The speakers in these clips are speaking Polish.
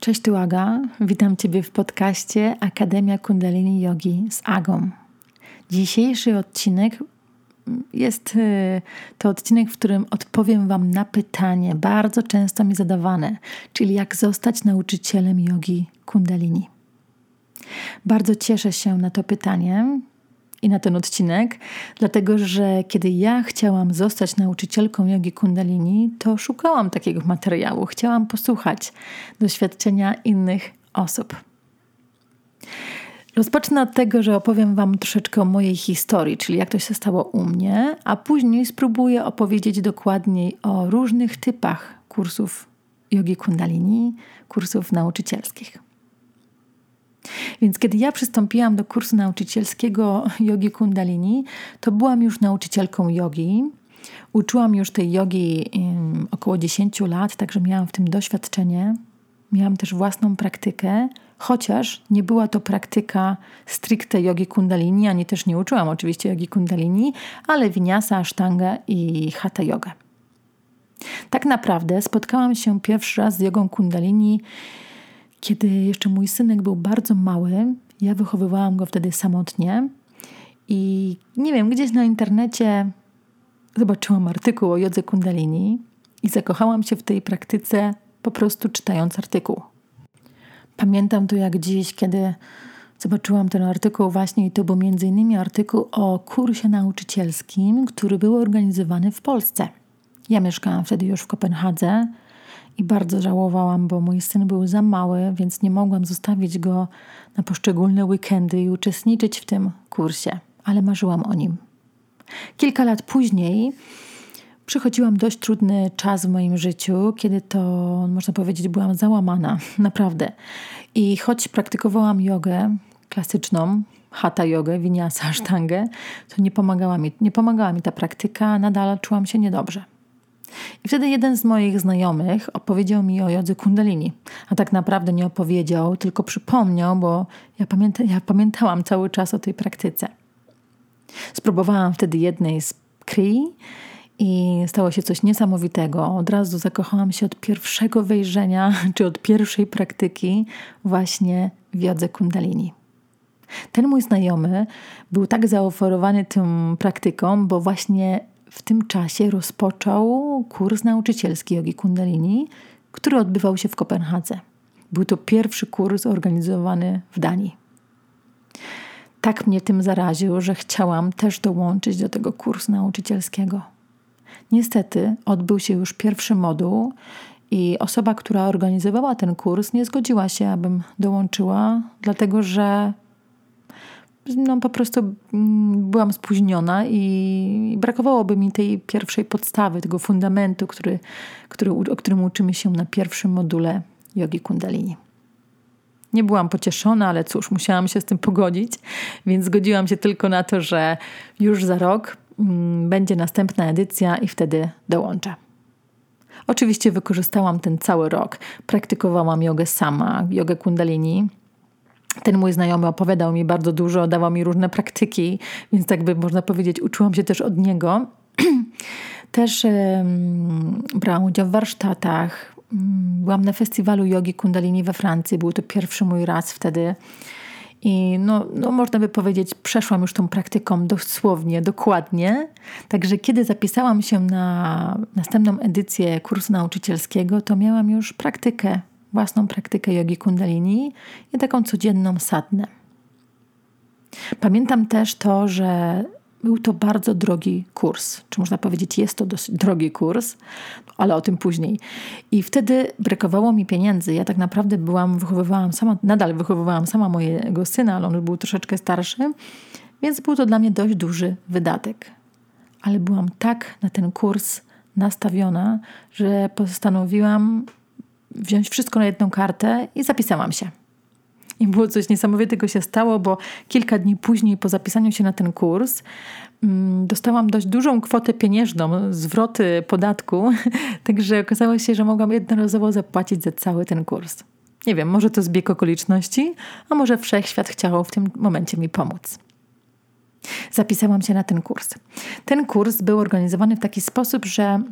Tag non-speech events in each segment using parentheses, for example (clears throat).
Cześć, tu Aga. Witam Ciebie w podcaście Akademia Kundalini Yogi z Agą. Dzisiejszy odcinek jest y, to odcinek, w którym odpowiem Wam na pytanie bardzo często mi zadawane, czyli jak zostać nauczycielem jogi Kundalini. Bardzo cieszę się na to pytanie i na ten odcinek, dlatego że kiedy ja chciałam zostać nauczycielką jogi Kundalini, to szukałam takiego materiału, chciałam posłuchać doświadczenia innych osób. Rozpocznę od tego, że opowiem Wam troszeczkę o mojej historii, czyli jak to się stało u mnie, a później spróbuję opowiedzieć dokładniej o różnych typach kursów jogi Kundalini, kursów nauczycielskich. Więc kiedy ja przystąpiłam do kursu nauczycielskiego jogi Kundalini, to byłam już nauczycielką jogi. Uczyłam już tej jogi około 10 lat, także miałam w tym doświadczenie. Miałam też własną praktykę, chociaż nie była to praktyka stricte jogi kundalini, ani też nie uczyłam oczywiście jogi kundalini, ale winiasa, asztanga i hatha yoga. Tak naprawdę spotkałam się pierwszy raz z jogą kundalini kiedy jeszcze mój synek był bardzo mały, ja wychowywałam go wtedy samotnie i nie wiem, gdzieś na internecie zobaczyłam artykuł o jodze kundalini i zakochałam się w tej praktyce po prostu czytając artykuł. Pamiętam to jak dziś, kiedy zobaczyłam ten artykuł właśnie i to był między innymi artykuł o kursie nauczycielskim, który był organizowany w Polsce. Ja mieszkałam wtedy już w Kopenhadze i bardzo żałowałam, bo mój syn był za mały, więc nie mogłam zostawić go na poszczególne weekendy i uczestniczyć w tym kursie, ale marzyłam o nim. Kilka lat później przychodziłam dość trudny czas w moim życiu, kiedy to, można powiedzieć, byłam załamana, (laughs) naprawdę. I choć praktykowałam jogę klasyczną, hatha jogę, winiasa, (laughs) sztangę, to nie pomagała mi, nie pomagała mi ta praktyka, nadal czułam się niedobrze. I wtedy jeden z moich znajomych opowiedział mi o jodze kundalini. A tak naprawdę nie opowiedział, tylko przypomniał, bo ja, pamięta, ja pamiętałam cały czas o tej praktyce. Spróbowałam wtedy jednej z kri i stało się coś niesamowitego. Od razu zakochałam się od pierwszego wejrzenia, (laughs) czy od pierwszej praktyki właśnie w jodze kundalini. Ten mój znajomy był tak zaoferowany tym praktykom, bo właśnie w tym czasie rozpoczął kurs nauczycielski jogi kundalini, który odbywał się w Kopenhadze. Był to pierwszy kurs organizowany w Danii. Tak mnie tym zaraził, że chciałam też dołączyć do tego kursu nauczycielskiego. Niestety odbył się już pierwszy moduł i osoba, która organizowała ten kurs, nie zgodziła się, abym dołączyła, dlatego że no, po prostu mm, byłam spóźniona i brakowałoby mi tej pierwszej podstawy, tego fundamentu, który, który, o którym uczymy się na pierwszym module jogi kundalini. Nie byłam pocieszona, ale cóż, musiałam się z tym pogodzić, więc zgodziłam się tylko na to, że już za rok mm, będzie następna edycja i wtedy dołączę. Oczywiście wykorzystałam ten cały rok. Praktykowałam jogę sama, jogę kundalini, ten mój znajomy opowiadał mi bardzo dużo, dawał mi różne praktyki, więc tak by można powiedzieć, uczyłam się też od niego. (clears throat) też um, brałam udział w warsztatach. Mm, byłam na festiwalu jogi Kundalini we Francji. Był to pierwszy mój raz wtedy. I no, no, można by powiedzieć, przeszłam już tą praktyką dosłownie, dokładnie. Także kiedy zapisałam się na następną edycję kursu nauczycielskiego, to miałam już praktykę własną praktykę jogi kundalini i taką codzienną sadnę. Pamiętam też to, że był to bardzo drogi kurs, czy można powiedzieć, jest to dosyć drogi kurs, ale o tym później. I wtedy brakowało mi pieniędzy. Ja tak naprawdę byłam, wychowywałam sama, nadal wychowywałam sama mojego syna, ale on był troszeczkę starszy, więc był to dla mnie dość duży wydatek. Ale byłam tak na ten kurs nastawiona, że postanowiłam wziąć wszystko na jedną kartę i zapisałam się. I było coś niesamowitego się stało, bo kilka dni później po zapisaniu się na ten kurs mm, dostałam dość dużą kwotę pieniężną, zwroty podatku, (laughs) także okazało się, że mogłam jednorazowo zapłacić za cały ten kurs. Nie wiem, może to zbieg okoliczności, a może wszechświat chciał w tym momencie mi pomóc. zapisałam się na ten kurs. Ten kurs był organizowany w taki sposób, że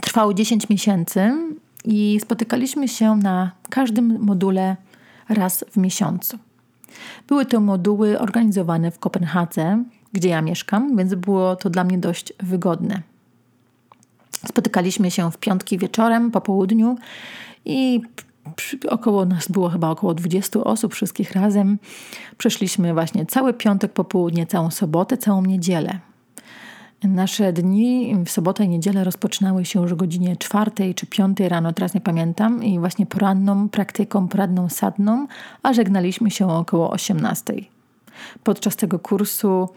trwał 10 miesięcy i spotykaliśmy się na każdym module raz w miesiącu. Były to moduły organizowane w Kopenhadze, gdzie ja mieszkam, więc było to dla mnie dość wygodne. Spotykaliśmy się w piątki wieczorem, po południu i około nas było chyba około 20 osób, wszystkich razem. Przeszliśmy właśnie cały piątek, popołudnie, całą sobotę, całą niedzielę. Nasze dni w sobotę i niedzielę rozpoczynały się już o godzinie czwartej czy piątej rano, teraz nie pamiętam, i właśnie poranną praktyką, poradną sadną, a żegnaliśmy się około 18. Podczas tego kursu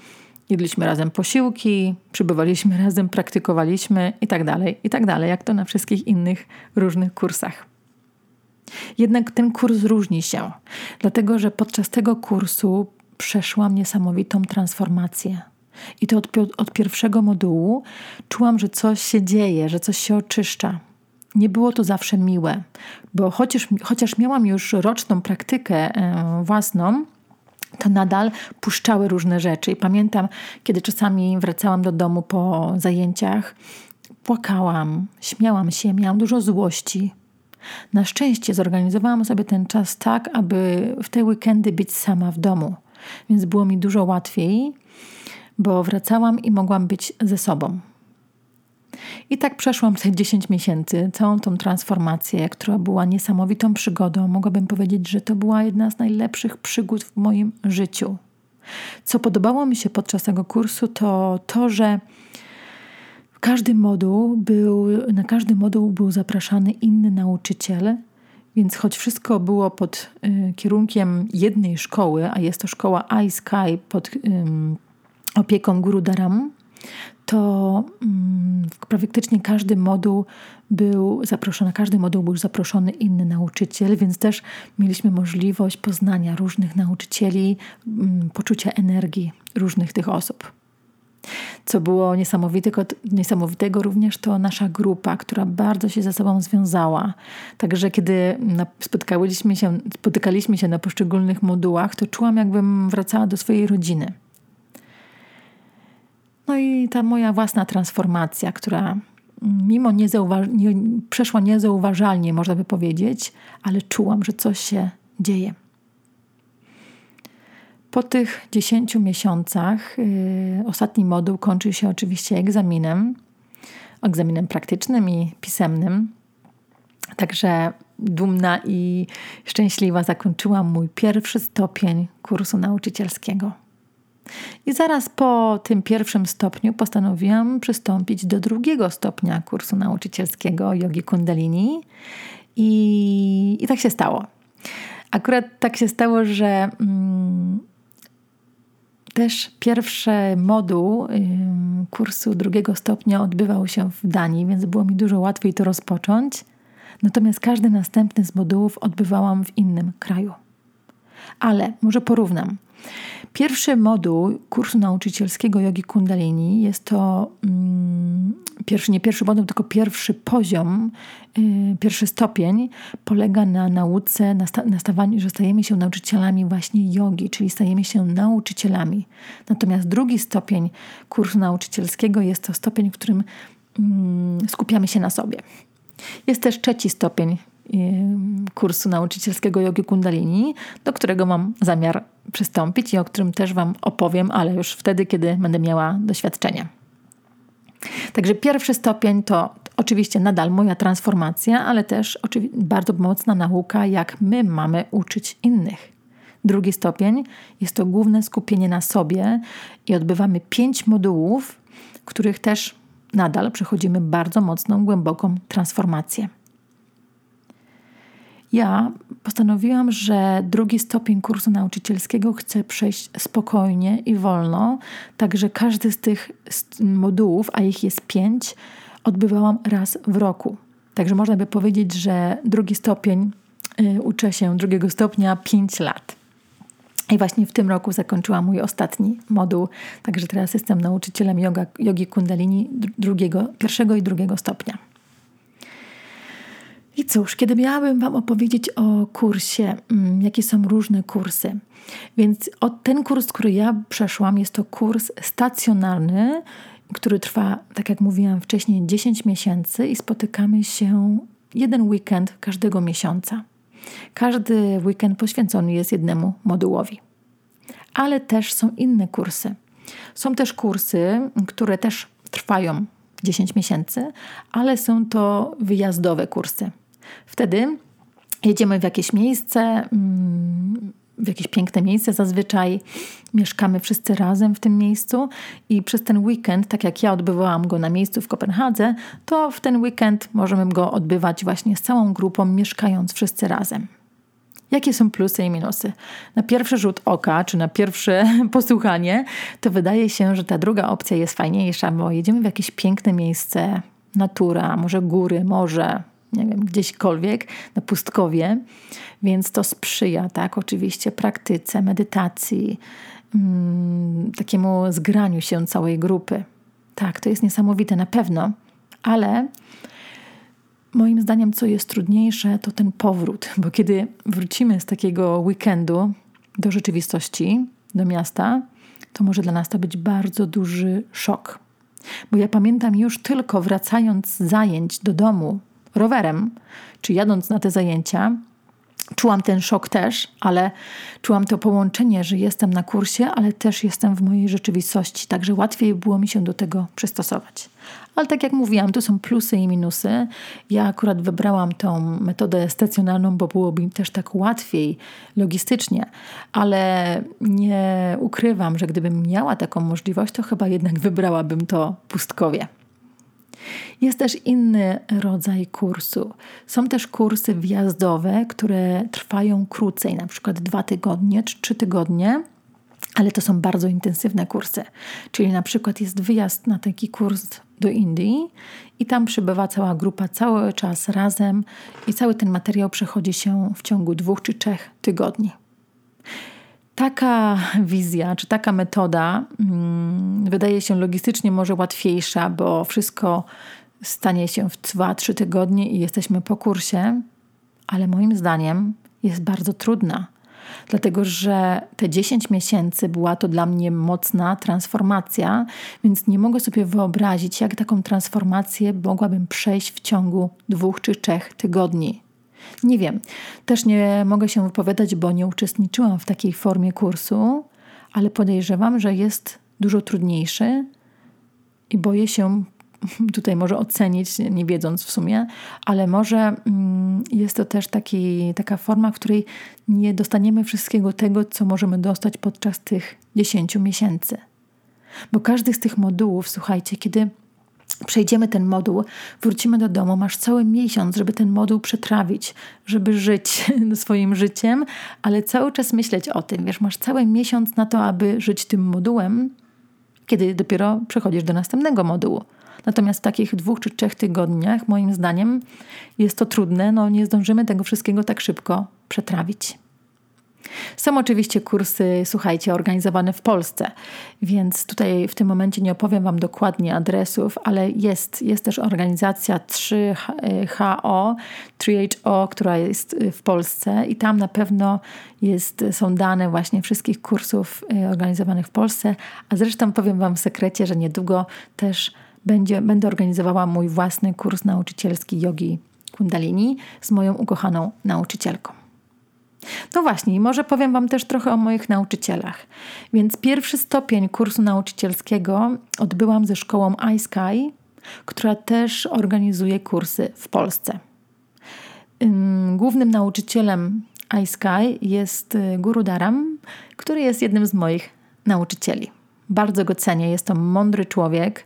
jedliśmy razem posiłki, przybywaliśmy razem, praktykowaliśmy i tak dalej, i tak dalej, jak to na wszystkich innych różnych kursach. Jednak ten kurs różni się, dlatego że podczas tego kursu przeszłam niesamowitą transformację. I to od, od pierwszego modułu czułam, że coś się dzieje, że coś się oczyszcza. Nie było to zawsze miłe, bo chociaż, chociaż miałam już roczną praktykę e, własną, to nadal puszczały różne rzeczy. I pamiętam, kiedy czasami wracałam do domu po zajęciach, płakałam, śmiałam się, miałam dużo złości. Na szczęście zorganizowałam sobie ten czas tak, aby w te weekendy być sama w domu, więc było mi dużo łatwiej bo wracałam i mogłam być ze sobą. I tak przeszłam te 10 miesięcy, całą tą transformację, która była niesamowitą przygodą. Mogłabym powiedzieć, że to była jedna z najlepszych przygód w moim życiu. Co podobało mi się podczas tego kursu, to to, że każdy moduł był, na każdy moduł był zapraszany inny nauczyciel, więc choć wszystko było pod y, kierunkiem jednej szkoły, a jest to szkoła iSky pod y, opieką Guru Dharam, to mm, praktycznie każdy moduł był zaproszony, każdy moduł był zaproszony inny nauczyciel, więc też mieliśmy możliwość poznania różnych nauczycieli, mm, poczucia energii różnych tych osób. Co było niesamowitego, niesamowitego również to nasza grupa, która bardzo się ze sobą związała. Także kiedy spotykaliśmy się, spotykaliśmy się na poszczególnych modułach, to czułam, jakbym wracała do swojej rodziny. No i ta moja własna transformacja, która mimo nie, przeszła niezauważalnie, można by powiedzieć, ale czułam, że coś się dzieje. Po tych 10 miesiącach yy, ostatni moduł kończy się oczywiście egzaminem, egzaminem praktycznym i pisemnym. Także dumna i szczęśliwa zakończyłam mój pierwszy stopień kursu nauczycielskiego. I zaraz po tym pierwszym stopniu postanowiłam przystąpić do drugiego stopnia kursu nauczycielskiego jogi kundalini. I, i tak się stało. Akurat tak się stało, że mm, też pierwszy moduł kursu drugiego stopnia odbywał się w Danii, więc było mi dużo łatwiej to rozpocząć. Natomiast każdy następny z modułów odbywałam w innym kraju. Ale może porównam. Pierwszy moduł kursu nauczycielskiego jogi kundalini jest to mm, pierwszy, nie pierwszy moduł, tylko pierwszy poziom, yy, pierwszy stopień polega na nauce, na, sta, na stawaniu, że stajemy się nauczycielami właśnie jogi, czyli stajemy się nauczycielami. Natomiast drugi stopień kursu nauczycielskiego jest to stopień, w którym yy, skupiamy się na sobie. Jest też trzeci stopień kursu nauczycielskiego jogi kundalini, do którego mam zamiar przystąpić i o którym też Wam opowiem, ale już wtedy, kiedy będę miała doświadczenie. Także pierwszy stopień to oczywiście nadal moja transformacja, ale też bardzo mocna nauka, jak my mamy uczyć innych. Drugi stopień jest to główne skupienie na sobie i odbywamy pięć modułów, których też nadal przechodzimy bardzo mocną, głęboką transformację. Ja postanowiłam, że drugi stopień kursu nauczycielskiego chcę przejść spokojnie i wolno, także każdy z tych modułów, a ich jest pięć, odbywałam raz w roku. Także można by powiedzieć, że drugi stopień y, uczę się drugiego stopnia 5 lat. I właśnie w tym roku zakończyłam mój ostatni moduł, także teraz jestem nauczycielem yoga, jogi kundalini drugiego, pierwszego i drugiego stopnia. I cóż, kiedy miałabym Wam opowiedzieć o kursie, mm, jakie są różne kursy, więc ten kurs, który ja przeszłam, jest to kurs stacjonarny, który trwa, tak jak mówiłam wcześniej, 10 miesięcy i spotykamy się jeden weekend każdego miesiąca. Każdy weekend poświęcony jest jednemu modułowi. Ale też są inne kursy. Są też kursy, które też trwają 10 miesięcy, ale są to wyjazdowe kursy. Wtedy jedziemy w jakieś miejsce, mm, w jakieś piękne miejsce zazwyczaj. Mieszkamy wszyscy razem w tym miejscu i przez ten weekend, tak jak ja odbywałam go na miejscu w Kopenhadze, to w ten weekend możemy go odbywać właśnie z całą grupą, mieszkając wszyscy razem. Jakie są plusy i minusy? Na pierwszy rzut oka, czy na pierwsze (laughs) posłuchanie, to wydaje się, że ta druga opcja jest fajniejsza, bo jedziemy w jakieś piękne miejsce, natura, może góry, morze, nie wiem, gdzieśkolwiek, na pustkowie, więc to sprzyja, tak, oczywiście praktyce, medytacji, mm, takiemu zgraniu się całej grupy. Tak, to jest niesamowite na pewno, ale moim zdaniem, co jest trudniejsze, to ten powrót, bo kiedy wrócimy z takiego weekendu do rzeczywistości, do miasta, to może dla nas to być bardzo duży szok. Bo ja pamiętam już tylko wracając z zajęć do domu rowerem, czy jadąc na te zajęcia, czułam ten szok też, ale czułam to połączenie, że jestem na kursie, ale też jestem w mojej rzeczywistości, także łatwiej było mi się do tego przystosować. Ale tak jak mówiłam, tu są plusy i minusy. Ja akurat wybrałam tą metodę stacjonarną, bo byłoby mi też tak łatwiej logistycznie, ale nie ukrywam, że gdybym miała taką możliwość, to chyba jednak wybrałabym to pustkowie. Jest też inny rodzaj kursu. Są też kursy wjazdowe, które trwają krócej, na przykład dwa tygodnie czy trzy tygodnie, ale to są bardzo intensywne kursy. Czyli na przykład jest wyjazd na taki kurs do Indii i tam przybywa cała grupa cały czas razem i cały ten materiał przechodzi się w ciągu dwóch czy trzech tygodni. Taka wizja, czy taka metoda hmm, wydaje się logistycznie może łatwiejsza, bo wszystko stanie się w 2-3 tygodnie i jesteśmy po kursie, ale moim zdaniem jest bardzo trudna, dlatego że te 10 miesięcy była to dla mnie mocna transformacja, więc nie mogę sobie wyobrazić, jak taką transformację mogłabym przejść w ciągu dwóch czy trzech tygodni. Nie wiem, też nie mogę się wypowiadać, bo nie uczestniczyłam w takiej formie kursu, ale podejrzewam, że jest dużo trudniejszy i boję się (laughs) tutaj może ocenić, nie wiedząc w sumie, ale może mm, jest to też taki, taka forma, w której nie dostaniemy wszystkiego tego, co możemy dostać podczas tych 10 miesięcy. Bo każdy z tych modułów, słuchajcie, kiedy przejdziemy ten moduł, wrócimy do domu, masz cały miesiąc, żeby ten moduł przetrawić, żeby żyć (laughs) swoim życiem, ale cały czas myśleć o tym. Wiesz, masz cały miesiąc na to, aby żyć tym modułem, kiedy dopiero przechodzisz do następnego modułu. Natomiast w takich dwóch czy trzech tygodniach, moim zdaniem, jest to trudne, no nie zdążymy tego wszystkiego tak szybko przetrawić. Są oczywiście kursy, słuchajcie, organizowane w Polsce, więc tutaj w tym momencie nie opowiem Wam dokładnie adresów, ale jest, jest też organizacja 3HO, 3HO, która jest w Polsce i tam na pewno jest, są dane właśnie wszystkich kursów y, organizowanych w Polsce, a zresztą powiem Wam w sekrecie, że niedługo też będzie, będę organizowała mój własny kurs nauczycielski jogi Kundalini z moją ukochaną nauczycielką. No właśnie, może powiem Wam też trochę o moich nauczycielach. Więc pierwszy stopień kursu nauczycielskiego odbyłam ze szkołą iSky, która też organizuje kursy w Polsce. Głównym nauczycielem iSky jest y, Guru Daram, który jest jednym z moich nauczycieli. Bardzo go cenię, jest to mądry człowiek,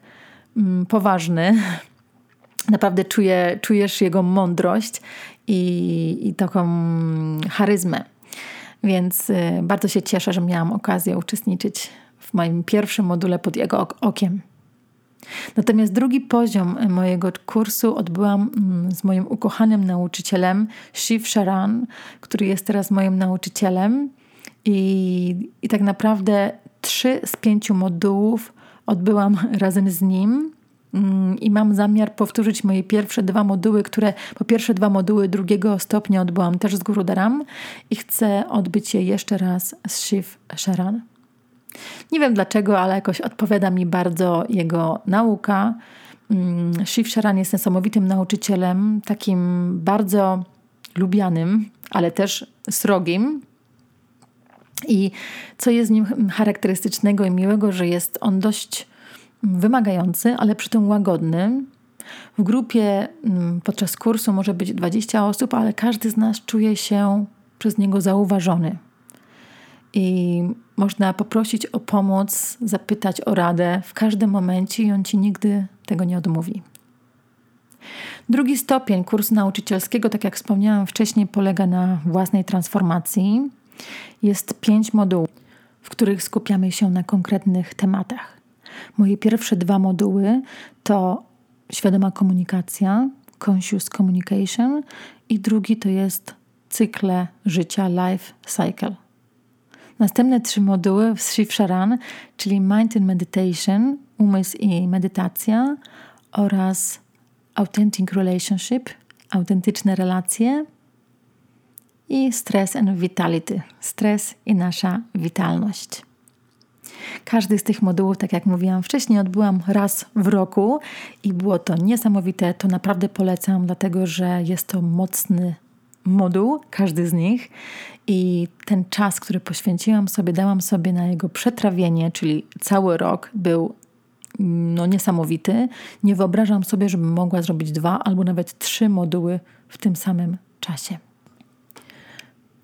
poważny. (laughs) Naprawdę czuje, czujesz jego mądrość i, i taką charyzmę. Więc y, bardzo się cieszę, że miałam okazję uczestniczyć w moim pierwszym module pod jego okiem. Natomiast drugi poziom mojego kursu odbyłam mm, z moim ukochanym nauczycielem Shiv Sharan, który jest teraz moim nauczycielem. I, I tak naprawdę trzy z pięciu modułów odbyłam (laughs) razem z nim. Mm, i mam zamiar powtórzyć moje pierwsze dwa moduły, które po pierwsze dwa moduły drugiego stopnia odbyłam też z Guru Daram i chcę odbyć je jeszcze raz z Shiv Sharan. Nie wiem dlaczego, ale jakoś odpowiada mi bardzo jego nauka. Mm, Shiv Sharan jest niesamowitym nauczycielem, takim bardzo lubianym, ale też srogim. I co jest z nim charakterystycznego i miłego, że jest on dość wymagający, ale przy tym łagodny. W grupie mm, podczas kursu może być 20 osób, ale każdy z nas czuje się przez niego zauważony. I można poprosić o pomoc, zapytać o radę w każdym momencie i on ci nigdy tego nie odmówi. Drugi stopień kursu nauczycielskiego, tak jak wspomniałam wcześniej, polega na własnej transformacji. Jest pięć modułów, w których skupiamy się na konkretnych tematach. Moje pierwsze dwa moduły to świadoma komunikacja, conscious communication i drugi to jest cykle życia, life cycle. Następne trzy moduły w Shiv Sharan, czyli Mind and Meditation, umysł i medytacja oraz Authentic Relationship, autentyczne relacje i Stress and Vitality, stres i nasza witalność. Każdy z tych modułów, tak jak mówiłam wcześniej, odbyłam raz w roku i było to niesamowite. To naprawdę polecam, dlatego że jest to mocny moduł, każdy z nich. I ten czas, który poświęciłam sobie, dałam sobie na jego przetrawienie, czyli cały rok był no, niesamowity. Nie wyobrażam sobie, żebym mogła zrobić dwa albo nawet trzy moduły w tym samym czasie.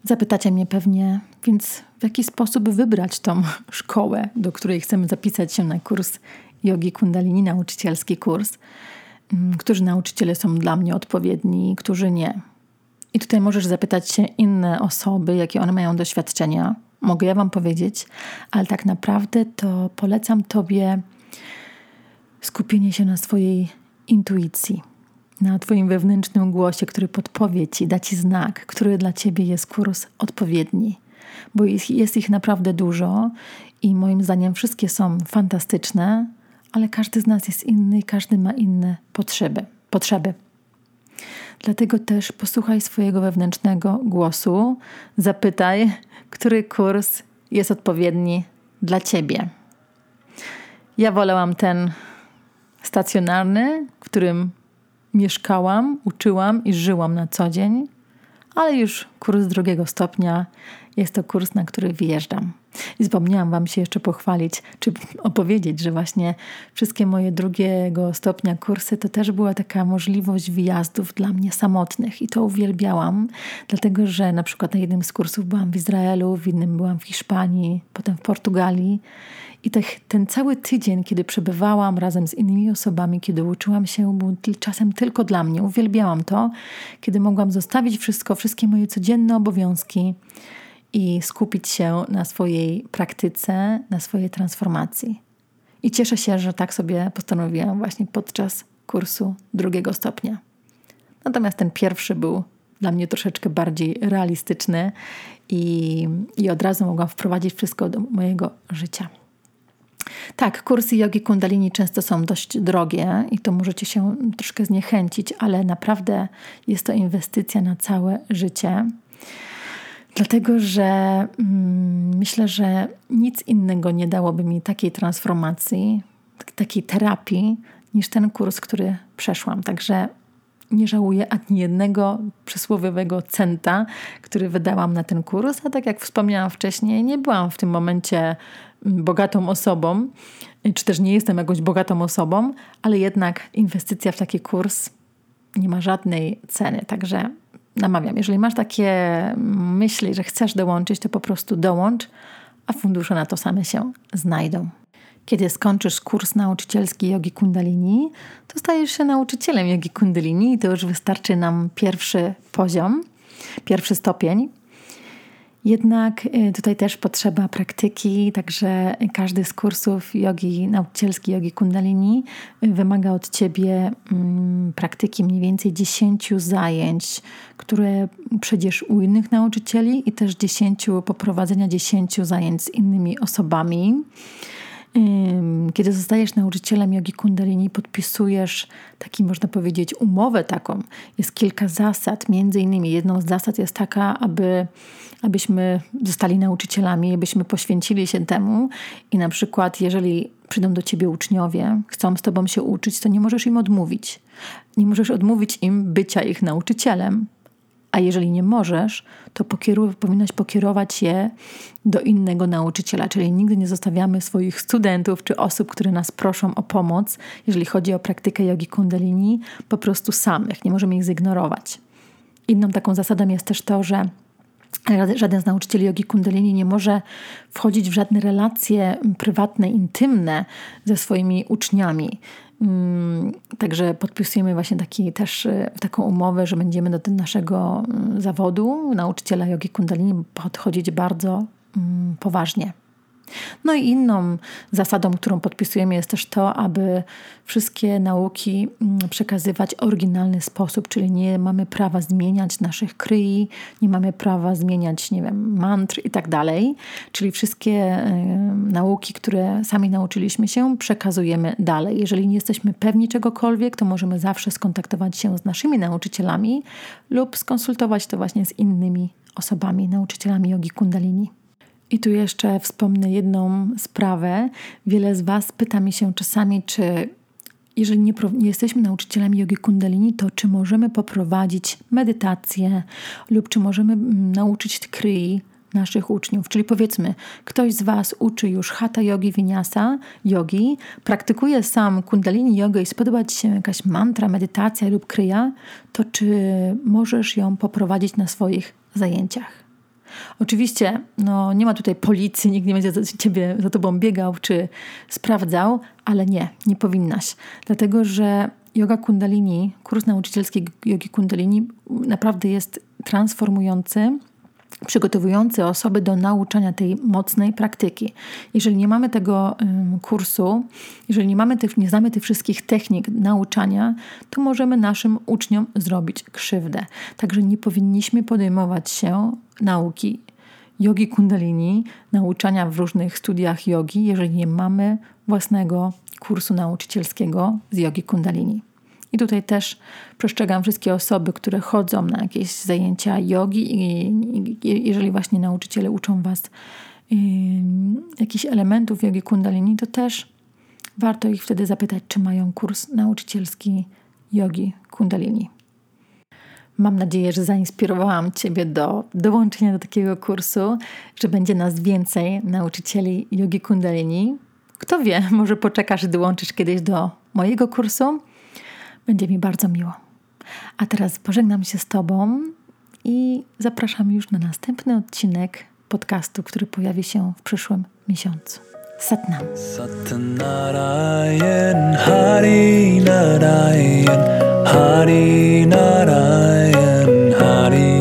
Zapytacie mnie pewnie, więc w jaki sposób wybrać tą (laughs) szkołę, do której chcemy zapisać się na kurs jogi kundalini, nauczycielski kurs? Mm, którzy nauczyciele są dla mnie odpowiedni, którzy nie? I tutaj możesz zapytać się inne osoby, jakie one mają doświadczenia. Mogę ja Wam powiedzieć, ale tak naprawdę to polecam Tobie skupienie się na swojej intuicji, na Twoim wewnętrznym głosie, który podpowie Ci, da Ci znak, który dla Ciebie jest kurs odpowiedni. Bo jest ich naprawdę dużo i moim zdaniem wszystkie są fantastyczne, ale każdy z nas jest inny i każdy ma inne potrzeby. potrzeby. Dlatego też posłuchaj swojego wewnętrznego głosu, zapytaj, który kurs jest odpowiedni dla ciebie. Ja wolałam ten stacjonarny, w którym mieszkałam, uczyłam i żyłam na co dzień, ale już kurs drugiego stopnia jest to kurs, na który wyjeżdżam. I Wam się jeszcze pochwalić, czy (laughs) opowiedzieć, że właśnie wszystkie moje drugiego stopnia kursy to też była taka możliwość wyjazdów dla mnie samotnych i to uwielbiałam, dlatego że na przykład na jednym z kursów byłam w Izraelu, w innym byłam w Hiszpanii, potem w Portugalii. I te, ten cały tydzień, kiedy przebywałam razem z innymi osobami, kiedy uczyłam się, był czasem tylko dla mnie. Uwielbiałam to, kiedy mogłam zostawić wszystko, wszystkie moje codzienne obowiązki i skupić się na swojej praktyce, na swojej transformacji. I cieszę się, że tak sobie postanowiłam właśnie podczas kursu drugiego stopnia. Natomiast ten pierwszy był dla mnie troszeczkę bardziej realistyczny i, i od razu mogłam wprowadzić wszystko do mojego życia. Tak, kursy jogi kundalini często są dość drogie i to możecie się troszkę zniechęcić, ale naprawdę jest to inwestycja na całe życie. Dlatego, że mm, myślę, że nic innego nie dałoby mi takiej transformacji, takiej terapii, niż ten kurs, który przeszłam. Także nie żałuję ani jednego przysłowiowego centa, który wydałam na ten kurs, a tak jak wspomniałam wcześniej, nie byłam w tym momencie mm, bogatą osobą, czy też nie jestem jakąś bogatą osobą, ale jednak inwestycja w taki kurs nie ma żadnej ceny. Także namawiam, jeżeli masz takie myśli, że chcesz dołączyć, to po prostu dołącz, a fundusze na to same się znajdą. Kiedy skończysz kurs nauczycielski jogi kundalini, to stajesz się nauczycielem jogi kundalini i to już wystarczy nam pierwszy poziom, pierwszy stopień. Jednak y, tutaj też potrzeba praktyki, także każdy z kursów jogi, nauczycielskiej jogi kundalini y, wymaga od Ciebie mm, praktyki mniej więcej 10 zajęć, które przejdziesz u innych nauczycieli i też 10 poprowadzenia 10 zajęć z innymi osobami. Kiedy zostajesz nauczycielem jogi kundalini, podpisujesz taki, można powiedzieć, umowę taką. Jest kilka zasad. Między innymi jedną z zasad jest taka, aby, abyśmy zostali nauczycielami, abyśmy poświęcili się temu i na przykład, jeżeli przyjdą do ciebie uczniowie, chcą z tobą się uczyć, to nie możesz im odmówić. Nie możesz odmówić im bycia ich nauczycielem, a jeżeli nie możesz, to pokieru- powinnaś pokierować je do innego nauczyciela, czyli nigdy nie zostawiamy swoich studentów czy osób, które nas proszą o pomoc, jeżeli chodzi o praktykę jogi kundalini, po prostu samych. Nie możemy ich zignorować. Inną taką zasadą jest też to, że Żaden z nauczycieli jogi kundalini nie może wchodzić w żadne relacje prywatne, intymne ze swoimi uczniami. Mm, także podpisujemy właśnie taki, też e, taką umowę, że będziemy do naszego mm, zawodu nauczyciela jogi kundalini podchodzić bardzo mm, poważnie. No i inną zasadą, którą podpisujemy, jest też to, aby wszystkie nauki mm, przekazywać w oryginalny sposób, czyli nie mamy prawa zmieniać naszych kryi, nie mamy prawa zmieniać, nie wiem, mantr i tak dalej. Czyli wszystkie nauki, które sami nauczyliśmy się, przekazujemy dalej. Jeżeli nie jesteśmy pewni czegokolwiek, to możemy zawsze skontaktować się z naszymi nauczycielami lub skonsultować to właśnie z innymi osobami, nauczycielami jogi kundalini. I tu jeszcze wspomnę jedną sprawę. Wiele z Was pyta mi się czasami, czy jeżeli nie, nie, jesteśmy nauczycielami jogi kundalini, to czy możemy poprowadzić medytację lub czy możemy mm, nauczyć kryi naszych uczniów. Czyli powiedzmy, ktoś z Was uczy już hatha yogi, vinyasa, yogi, praktykuje sam kundalini jogę i spodoba Ci się jakaś mantra, medytacja lub kryja, to czy możesz ją poprowadzić na swoich zajęciach? Oczywiście no, nie ma tutaj policji, nikt nie będzie za ciebie za tobą biegał czy sprawdzał, ale nie, nie powinnaś. Dlatego, że yoga kundalini, kurs nauczycielski jogi kundalini naprawdę jest transformujący przygotowujący osoby do nauczania tej mocnej praktyki. Jeżeli nie mamy tego kursu, jeżeli nie, mamy tych, nie znamy tych wszystkich technik nauczania, to możemy naszym uczniom zrobić krzywdę. Także nie powinniśmy podejmować się nauki jogi kundalini, nauczania w różnych studiach jogi, jeżeli nie mamy własnego kursu nauczycielskiego z jogi kundalini. I tutaj też przestrzegam wszystkie osoby, które chodzą na jakieś zajęcia jogi i jeżeli właśnie nauczyciele uczą Was yy, jakichś elementów jogi kundalini, to też warto ich wtedy zapytać, czy mają kurs nauczycielski jogi kundalini. Mam nadzieję, że zainspirowałam Ciebie do dołączenia do takiego kursu, że będzie nas więcej nauczycieli jogi kundalini. Kto wie, może poczekasz i dołączysz kiedyś do mojego kursu będzie mi bardzo miło. A teraz pożegnam się z Tobą i zapraszam już na następny odcinek podcastu, który pojawi się w przyszłym miesiącu. Satnam. Satnarayan Hari Narayan Hari Narayan Hari